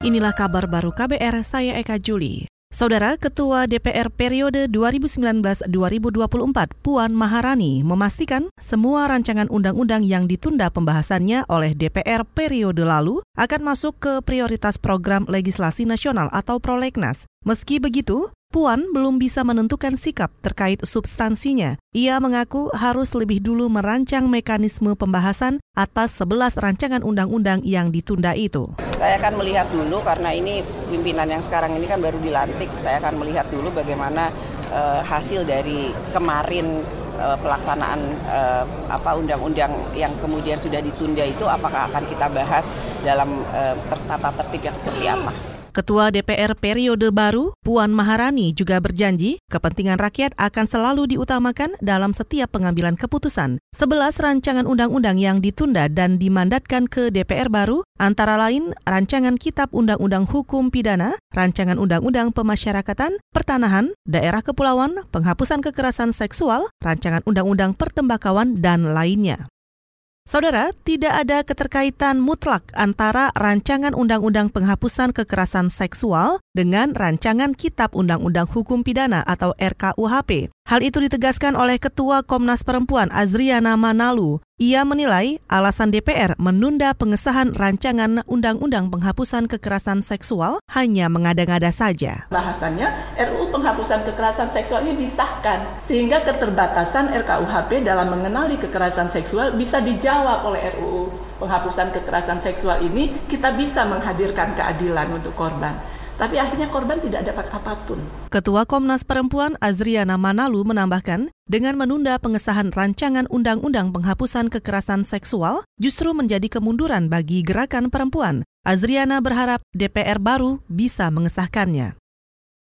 Inilah kabar baru KBR, saya Eka Juli. Saudara Ketua DPR periode 2019-2024 Puan Maharani memastikan semua rancangan undang-undang yang ditunda pembahasannya oleh DPR periode lalu akan masuk ke prioritas program legislasi nasional atau prolegnas. Meski begitu, Puan belum bisa menentukan sikap terkait substansinya. Ia mengaku harus lebih dulu merancang mekanisme pembahasan atas 11 rancangan undang-undang yang ditunda itu. Saya akan melihat dulu karena ini pimpinan yang sekarang ini kan baru dilantik. Saya akan melihat dulu bagaimana uh, hasil dari kemarin uh, pelaksanaan uh, apa undang-undang yang kemudian sudah ditunda itu apakah akan kita bahas dalam uh, tata tertib yang seperti apa. Ketua DPR periode baru, Puan Maharani juga berjanji kepentingan rakyat akan selalu diutamakan dalam setiap pengambilan keputusan. Sebelas rancangan undang-undang yang ditunda dan dimandatkan ke DPR baru antara lain rancangan Kitab Undang-Undang Hukum Pidana, rancangan Undang-Undang Pemasyarakatan, Pertanahan, Daerah Kepulauan, Penghapusan Kekerasan Seksual, rancangan Undang-Undang Pertembakauan, dan lainnya. Saudara, tidak ada keterkaitan mutlak antara rancangan undang-undang penghapusan kekerasan seksual dengan rancangan Kitab Undang-Undang Hukum Pidana atau RKUHP. Hal itu ditegaskan oleh Ketua Komnas Perempuan Azriana Manalu. Ia menilai alasan DPR menunda pengesahan rancangan Undang-Undang Penghapusan Kekerasan Seksual hanya mengada-ngada saja. Bahasannya RUU Penghapusan Kekerasan Seksual ini disahkan sehingga keterbatasan RKUHP dalam mengenali kekerasan seksual bisa dijawab oleh RUU Penghapusan Kekerasan Seksual ini kita bisa menghadirkan keadilan untuk korban tapi akhirnya korban tidak dapat apa pun. Ketua Komnas Perempuan Azriana Manalu menambahkan, dengan menunda pengesahan rancangan undang-undang penghapusan kekerasan seksual justru menjadi kemunduran bagi gerakan perempuan. Azriana berharap DPR baru bisa mengesahkannya.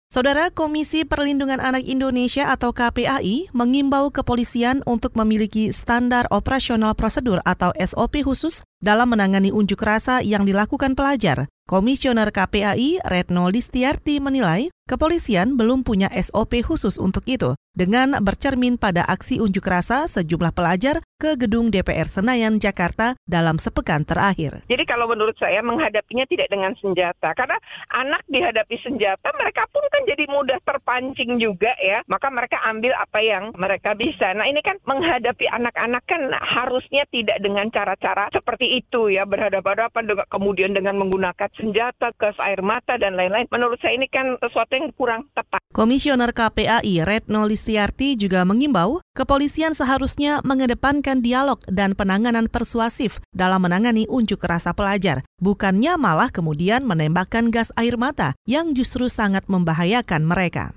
Saudara Komisi Perlindungan Anak Indonesia atau KPAI mengimbau kepolisian untuk memiliki standar operasional prosedur atau SOP khusus dalam menangani unjuk rasa yang dilakukan pelajar. Komisioner KPAI Retno Listiarti menilai kepolisian belum punya SOP khusus untuk itu dengan bercermin pada aksi unjuk rasa sejumlah pelajar ke gedung DPR Senayan Jakarta dalam sepekan terakhir. Jadi kalau menurut saya menghadapinya tidak dengan senjata karena anak dihadapi senjata mereka pun kan jadi mudah terpancing juga ya maka mereka ambil apa yang mereka bisa. Nah ini kan menghadapi anak-anak kan harusnya tidak dengan cara-cara seperti itu ya berhadapan-hadapan dengan kemudian dengan menggunakan senjata, gas air mata, dan lain-lain. Menurut saya ini kan sesuatu yang kurang tepat. Komisioner KPAI Retno Listiarti juga mengimbau kepolisian seharusnya mengedepankan dialog dan penanganan persuasif dalam menangani unjuk rasa pelajar, bukannya malah kemudian menembakkan gas air mata yang justru sangat membahayakan mereka.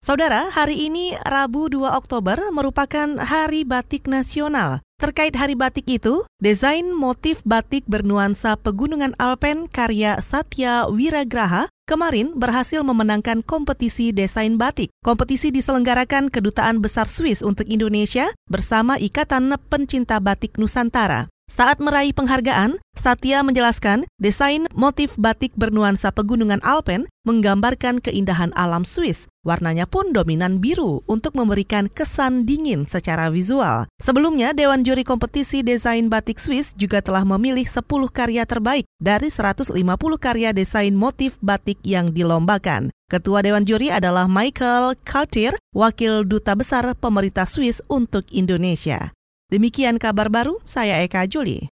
Saudara, hari ini Rabu 2 Oktober merupakan Hari Batik Nasional. Terkait Hari Batik itu, desain motif batik bernuansa pegunungan Alpen karya Satya Wiragraha kemarin berhasil memenangkan kompetisi desain batik. Kompetisi diselenggarakan Kedutaan Besar Swiss untuk Indonesia bersama Ikatan Pencinta Batik Nusantara. Saat meraih penghargaan, Satya menjelaskan desain motif batik bernuansa pegunungan Alpen menggambarkan keindahan alam Swiss. Warnanya pun dominan biru untuk memberikan kesan dingin secara visual. Sebelumnya, Dewan Juri Kompetisi Desain Batik Swiss juga telah memilih 10 karya terbaik dari 150 karya desain motif batik yang dilombakan. Ketua Dewan Juri adalah Michael Kautir, Wakil Duta Besar Pemerintah Swiss untuk Indonesia. Demikian kabar baru, saya Eka Juli.